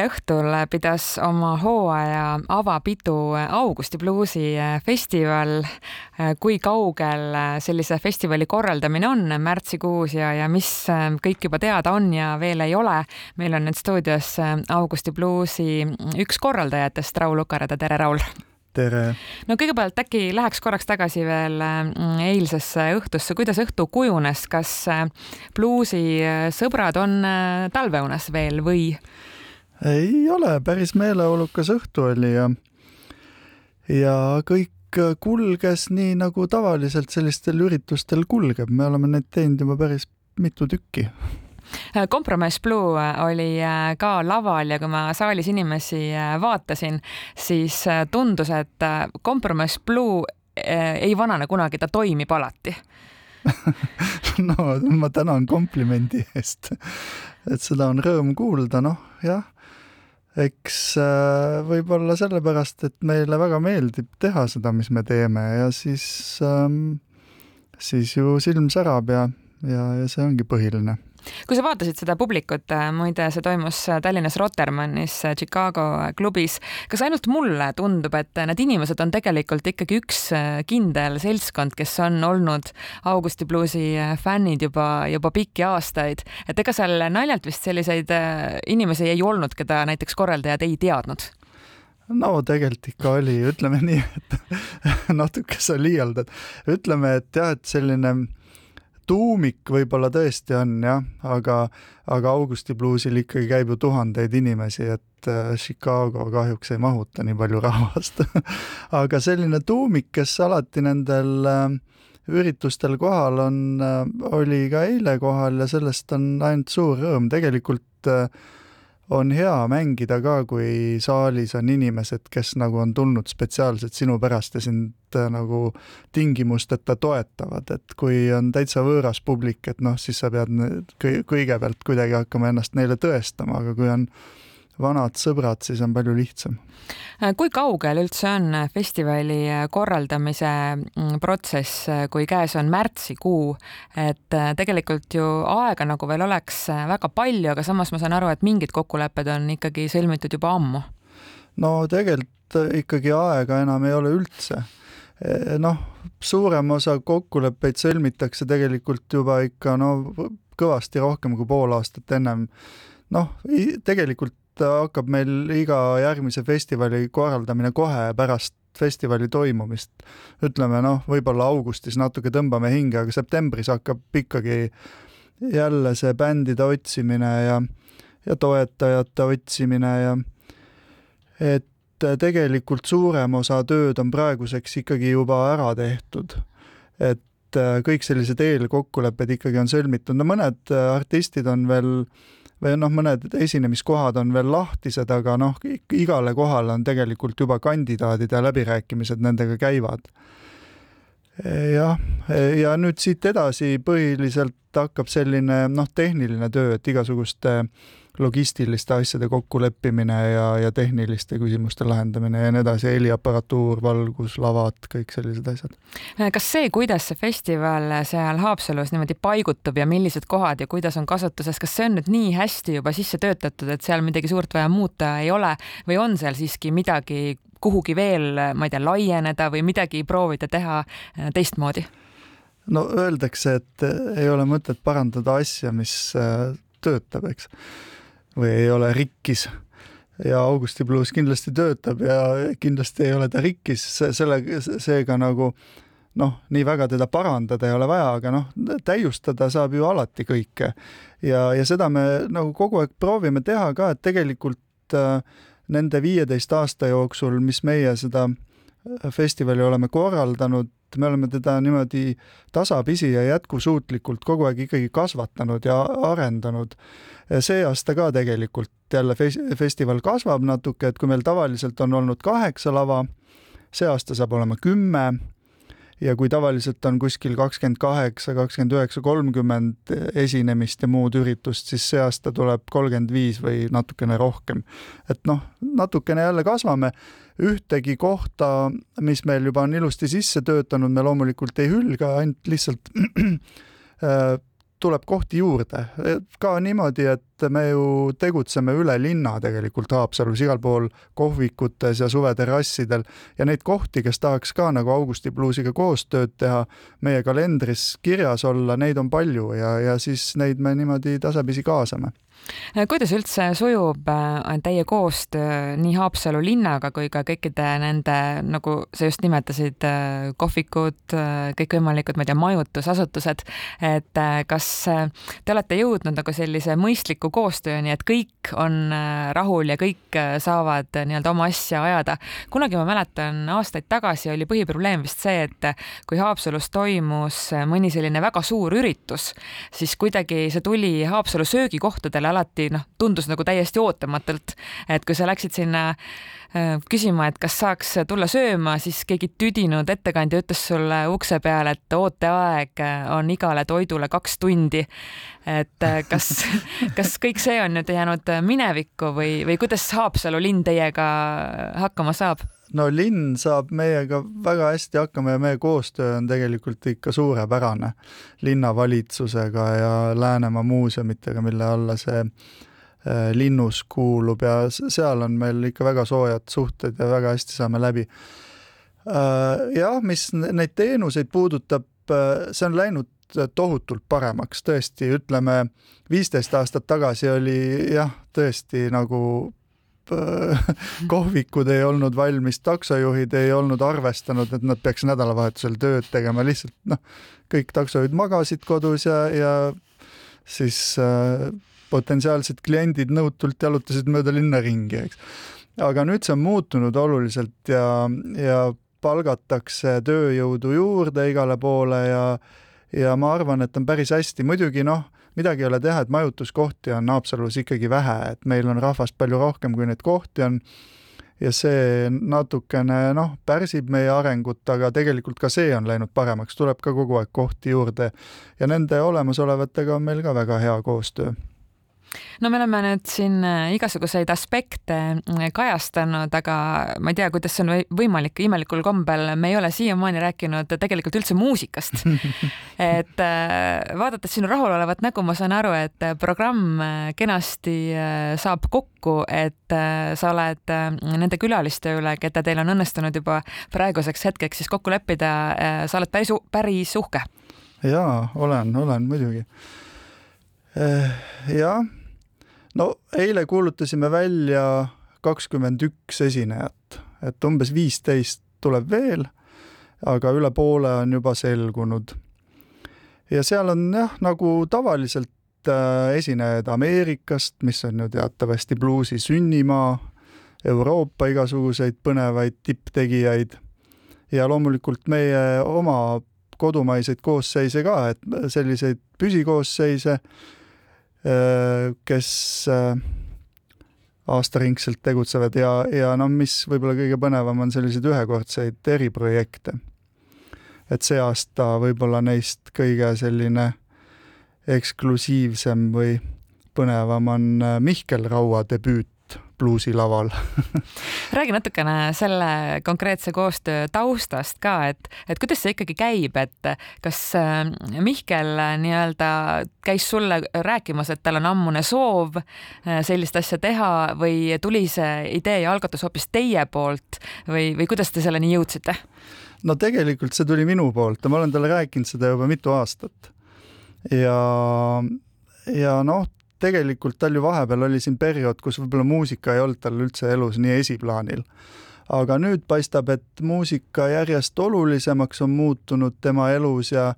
eile õhtul pidas oma hooaja avapidu Augusti bluusi festival. kui kaugel sellise festivali korraldamine on märtsikuus ja, ja mis kõik juba teada on ja veel ei ole? meil on nüüd stuudios Augusti bluusi üks korraldajatest, Raul Ukarada, tere, Raul! tere! no kõigepealt äkki läheks korraks tagasi veel eilsesse õhtusse, kuidas õhtu kujunes, kas bluusisõbrad on talveunes veel või? Ei ole, päris meeleolukas õhtu oli ja, ja kõik kulges nii, nagu tavaliselt sellistel üritustel kulgeb, me oleme neid teinud juba päris mitu tükki. Kompromiss Blue oli äh, ka laval ja kui ma saalis inimesi äh, vaatasin, siis äh, tundus, et kompromiss Blue ei vanane kunagi, ta toimib alati. No ma tänan komplimendi eest, et seda on rõõm kuulda, noh jah eks äh, võib-olla sellepärast, et meile väga meeldib teha seda, mis me teeme ja siis ähm,, siis ju silm särab ja, ja, ja see ongi põhiline kui sa vaatasid seda publikut, äh, muide, see toimus äh, Tallinnas Rotermannis äh, Chicago klubis, kas ainult mulle tundub, et need inimesed on tegelikult ikkagi üks kindel seltskond, kes on olnud Augusti bluusi fännid juba, juba pikki aastaid, et ega seal naljalt vist selliseid inimesi ei olnud, keda näiteks korraldajad ei teadnud? no tegelikult ikka oli, ütleme nii, et natuke sa liialdad, ütleme, et jah, et selline tuumik võib-olla tõesti on jah, aga, aga Augusti bluusil ikkagi käib ju tuhandeid inimesi, et äh, Chicago kahjuks ei mahuta nii palju rahvast. Aga selline tuumik, kes alati nendel äh, üritustel kohal on, äh, oli ka eile kohal ja sellest on ainult suur rõõm, tegelikult äh, on hea mängida ka, kui saalis on inimesed, kes nagu on tulnud spetsiaalselt sinu pärast ja sind äh, nagu tingimusteta toetavad, et kui on täitsa võõras publik, et noh, siis sa pead kõigepealt kuidagi hakkama ennast neile tõestama, aga kui on vanad sõbrad, siis on palju lihtsam. kui kaugel üldse on festivali korraldamise mm, protsess, kui käes on märtsikuu, et äh, tegelikult ju aega nagu veel oleks väga palju, aga samas ma saan aru, et mingid kokkulepped on ikkagi sõlmitud juba ammu? no tegelikult ikkagi aega enam ei ole üldse e, noh, suurem osa kokkuleppeid sõlmitakse tegelikult juba ikka no kõvasti rohkem kui pool aastat ennem. noh, tegelikult hakkab meil iga järgmise festivali korraldamine kohe pärast festivali toimumist. ütleme noh, võib-olla augustis natuke tõmbame hinge, aga septembris hakkab ikkagi jälle see bändide otsimine ja, ja toetajate otsimine ja et tegelikult suurem osa tööd on praeguseks ikkagi juba ära tehtud. et kõik sellised eelkokkulepped ikkagi on sõlmitud, no mõned artistid on veel äh, või noh, mõned esinemiskohad on veel lahtised, aga noh, igale kohale on tegelikult juba kandidaadid ja läbirääkimised nendega käivad. jah, ja nüüd siit edasi põhiliselt hakkab selline noh, tehniline töö, et igasuguste äh, logistiliste asjade kokkuleppimine ja, ja tehniliste küsimuste lahendamine ja nii edasi, heliaparatuur, valgus, lavad, kõik sellised asjad. kas see, kuidas see festival seal Haapsalus niimoodi paigutub ja millised kohad ja kuidas on kasutuses, kas see on nüüd nii hästi juba sisse töötatud, et seal midagi suurt vaja muuta ei ole või on seal siiski midagi kuhugi veel, ma ei tea, laieneda või midagi proovida teha äh, teistmoodi? no öeldakse, et ei ole mõtet parandada asja, mis äh, töötab, eks või ei ole rikkis ja Augusti bluus kindlasti töötab ja kindlasti ei ole ta rikkis, selle, seega nagu noh, nii väga teda parandada ei ole vaja, aga noh, täiustada saab ju alati kõike. ja, ja seda me nagu kogu aeg proovime teha ka, et tegelikult äh, nende viieteist aasta jooksul, mis meie seda äh, festivali oleme korraldanud, me oleme teda niimoodi tasapisi ja jätkusuutlikult kogu aeg ikkagi kasvatanud ja arendanud. see aasta ka tegelikult jälle fes-, festival kasvab natuke, et kui meil tavaliselt on olnud kaheksa lava, see aasta saab olema kümme ja kui tavaliselt on kuskil kakskümmend kaheksa, kakskümmend üheksa, kolmkümmend esinemist ja muud üritust, siis see aasta tuleb kolmkümmend viis või natukene rohkem. et noh, natukene jälle kasvame, ühtegi kohta, mis meil juba on ilusti sisse töötanud, me loomulikult ei hülga, ainult lihtsalt äh, tuleb kohti juurde, ka niimoodi, et me ju tegutseme üle linna tegelikult Haapsalus igal pool kohvikutes ja suveterrassidel ja neid kohti, kes tahaks ka nagu Augusti Bluesiga koostööd teha, meie kalendris kirjas olla, neid on palju ja, ja siis neid me niimoodi tasapisi kaasame kuidas üldse sujub äh, teie koostöö nii Haapsalu linnaga kui ka kõikide nende, nagu sa just nimetasid, äh, kohvikud, kõikvõimalikud, ma ei tea, majutusasutused, et kas te olete jõudnud nagu sellise mõistliku koostööni, et kõik on rahul ja kõik saavad nii-öelda oma asja ajada? kunagi ma mäletan, aastaid tagasi oli põhiprobleem vist see, et kui Haapsalus toimus mõni selline väga suur üritus, siis kuidagi see tuli Haapsalu söögikohtadele alati noh, tundus nagu täiesti ootamatult, et kui sa läksid sinna äh, küsima, et kas saaks tulla sööma, siis keegi tüdinud ettekandja ütles sulle ukse peal, et ooteaeg on igale toidule kaks tundi. et äh, kas, kas kõik see on nüüd jäänud minevikku või, või kuidas Haapsalu linn teiega hakkama saab? no linn saab meiega väga hästi hakkama ja meie koostöö on tegelikult ikka suurepärane linnavalitsusega ja Läänemaa muuseumitega, mille alla see äh, linnus kuulub ja seal on meil ikka väga soojad suhted ja väga hästi saame läbi äh,. jah, mis neid teenuseid puudutab äh,, see on läinud tohutult paremaks, tõesti, ütleme viisteist aastat tagasi oli jah, tõesti nagu kohvikud ei olnud valmis, taksojuhid ei olnud arvestanud, et nad peaks nädalavahetusel tööd tegema, lihtsalt noh, kõik taksojuhid magasid kodus ja, ja siis äh, potentsiaalsed kliendid nõutult jalutasid mööda linna ringi, eks. aga nüüd see on muutunud oluliselt ja, ja palgatakse tööjõudu juurde igale poole ja, ja ma arvan, et on päris hästi, muidugi noh midagi ei ole teha, et majutuskohti on Haapsalus ikkagi vähe, et meil on rahvast palju rohkem, kui neid kohti on. Ja see natukene noh, pärsib meie arengut, aga tegelikult ka see on läinud paremaks, tuleb ka kogu aeg kohti juurde. Ja nende olemasolevatega on meil ka väga hea koostöö no me oleme nüüd siin äh, igasuguseid aspekte äh, kajastanud, aga ma ei tea, kuidas see on võimalik, imelikul kombel me ei ole siiamaani rääkinud tegelikult üldse muusikast. et äh, vaadates sinu rahulolevat nägu, ma saan aru, et programm kenasti saab kokku, et sa oled nende külaliste üle, keda teil on õnnestunud juba praeguseks hetkeks siis kokku leppida, sa oled päris, päris uhke. jaa, olen, olen muidugi. jah no eile kuulutasime välja kakskümmend üks esinejat, et umbes viisteist tuleb veel, aga üle poole on juba selgunud. ja seal on jah, nagu tavaliselt äh, esinejaid Ameerikast, mis on ju teatavasti bluusi sünnimaa, Euroopa igasuguseid põnevaid tipptegijaid ja loomulikult meie oma kodumaiseid koosseise ka, et selliseid püsikoossseise Äh, kes äh, aastaringselt tegutsevad ja, ja noh, mis võib-olla kõige põnevam, on selliseid ühekordseid eriprojekte. et see aasta võib-olla neist kõige selline eksklusiivsem või põnevam on äh, Mihkel Raua debüüt bluusilaval räägi natukene selle konkreetse koostöö taustast ka, et, et kuidas see ikkagi käib, et kas äh, Mihkel nii-öelda käis sulle rääkimas, et tal on ammune soov äh, sellist asja teha või tuli see idee ja algatus hoopis teie poolt või, või kuidas te selleni jõudsite? no tegelikult see tuli minu poolt ja ma olen talle rääkinud seda juba mitu aastat. ja, ja noh, tegelikult tal ju vahepeal oli siin periood, kus võib-olla muusika ei olnud tal üldse elus nii esiplaanil. aga nüüd paistab, et muusika järjest olulisemaks on muutunud tema elus ja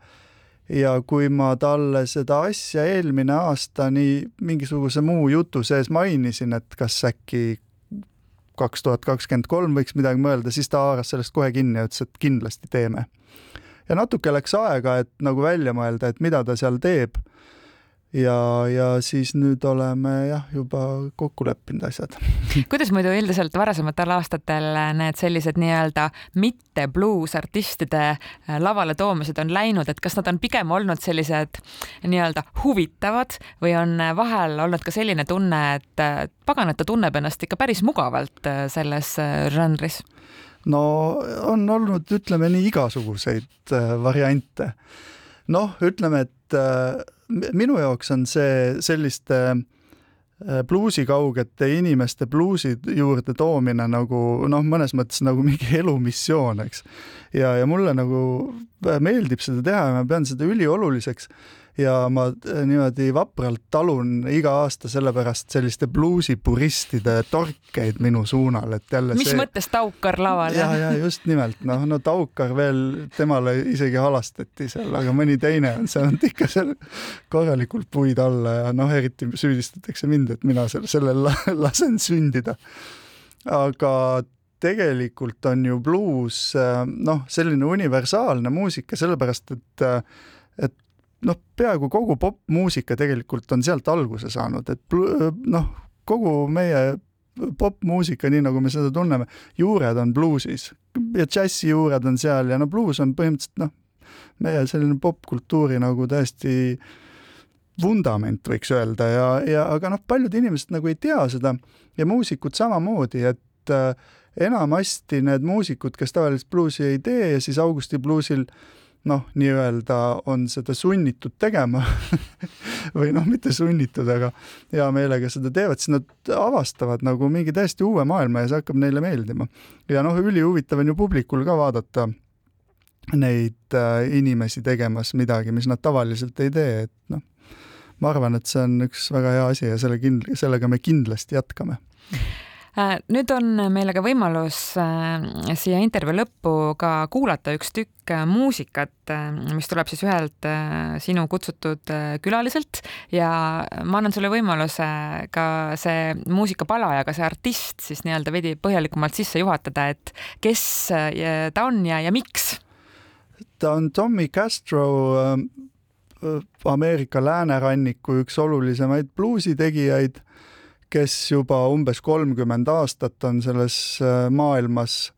ja kui ma talle seda asja eelmine aasta nii mingisuguse muu jutu sees mainisin, et kas äkki kaks tuhat kakskümmend kolm võiks midagi mõelda, siis ta haaras sellest kohe kinni ja ütles, et kindlasti teeme. ja natuke läks aega, et nagu välja mõelda, et mida ta seal teeb ja, ja siis nüüd oleme jah, juba kokku leppinud asjad. kuidas muidu üldiselt varasematel aastatel need sellised nii-öelda mitte bluusartistide äh, lavale toomised on läinud, et kas nad on pigem olnud sellised nii-öelda huvitavad või on vahel olnud ka selline tunne, et äh, pagan, et ta tunneb ennast ikka päris mugavalt äh, selles žanris? no on olnud, ütleme nii, igasuguseid variante. noh, ütleme, et minu jaoks on see selliste bluusikaugete inimeste bluusi juurde toomine nagu noh, mõnes mõttes nagu mingi elumissioon, eks. ja, ja mulle nagu meeldib seda teha ja ma pean seda ülioluliseks ja ma äh, niimoodi vapralt talun iga aasta sellepärast selliste bluusipuristide torkeid minu suunal, et jälle mis see... mõttes Taukar laval? ja, ja just nimelt, noh, no Taukar veel, temale isegi halastati seal, aga mõni teine on saanud ikka seal korralikult puid alla ja noh, eriti süüdistatakse mind, et mina seal sellel lasen sündida. aga tegelikult on ju bluus äh, noh, selline universaalne muusika, sellepärast et et noh, peaaegu kogu popmuusika tegelikult on sealt alguse saanud, et noh, kogu meie popmuusika, nii nagu me seda tunneme, juured on bluusis ja džässi juured on seal ja no bluus on põhimõtteliselt noh, meie selline popkultuuri nagu täiesti vundament, võiks öelda ja, ja aga noh, paljud inimesed nagu ei tea seda ja muusikud samamoodi, et äh, enamasti need muusikud, kes tavaliselt bluusi ei tee siis Augusti bluusil äh, noh, nii-öelda on seda sunnitud tegema või noh, mitte sunnitud, aga hea meelega seda teevad, siis nad avastavad nagu mingi täiesti uue maailma ja see hakkab neile meeldima. ja noh, ülihuvitav on ju publikul ka vaadata neid äh, inimesi tegemas midagi, mis nad tavaliselt ei tee, et noh, ma arvan, et see on üks väga hea asi ja selle kind-, sellega me kindlasti jätkame nüüd on meile ka võimalus äh, siia intervjuu lõppu ka kuulata üks tükk äh, muusikat, mis tuleb siis ühelt sinu kutsutud külaliselt ja ma annan sulle võimaluse ka see muusikapala ja ka see artist siis nii-öelda veidi põhjalikumalt sisse juhatada, et kes ta on ja, ja miks? ta on Tommy Castro Ameerika lääneranniku üks olulisemaid bluusitegijaid kes juba umbes kolmkümmend aastat on selles äh, maailmas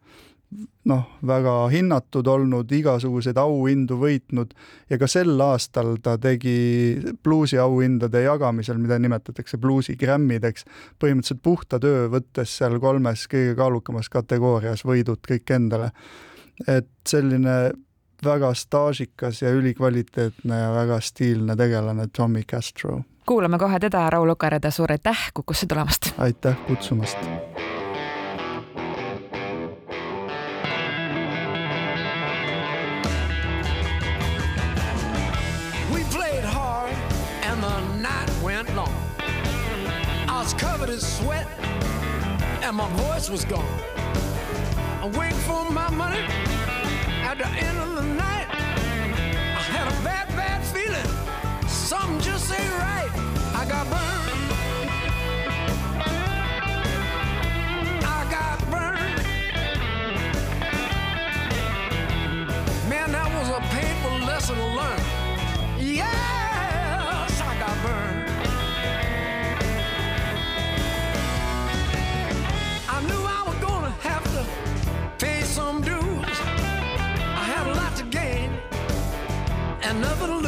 noh, väga hinnatud olnud, igasuguseid auhindu võitnud. Ja ka sel aastal ta tegi bluusi auhindade jagamisel, mida nimetatakse bluusi Grammideks, põhimõtteliselt puhta töö, võttes seal kolmes kõige kaalukamas kategoorias võidud kõik endale. et selline väga staažikas ja ülikvaliteetne ja väga stiilne tegelane Tommy Castro kuulame kohe teda, Raul Ukareda, suur aitäh Kukusse tulemast! aitäh kutsumast! sweat and my voice was gone. I waited for my money at the end of the night. I had a bad, bad lesson to learn. Yes, I got burned. I knew I was gonna have to pay some dues. I had a lot to gain and nothing to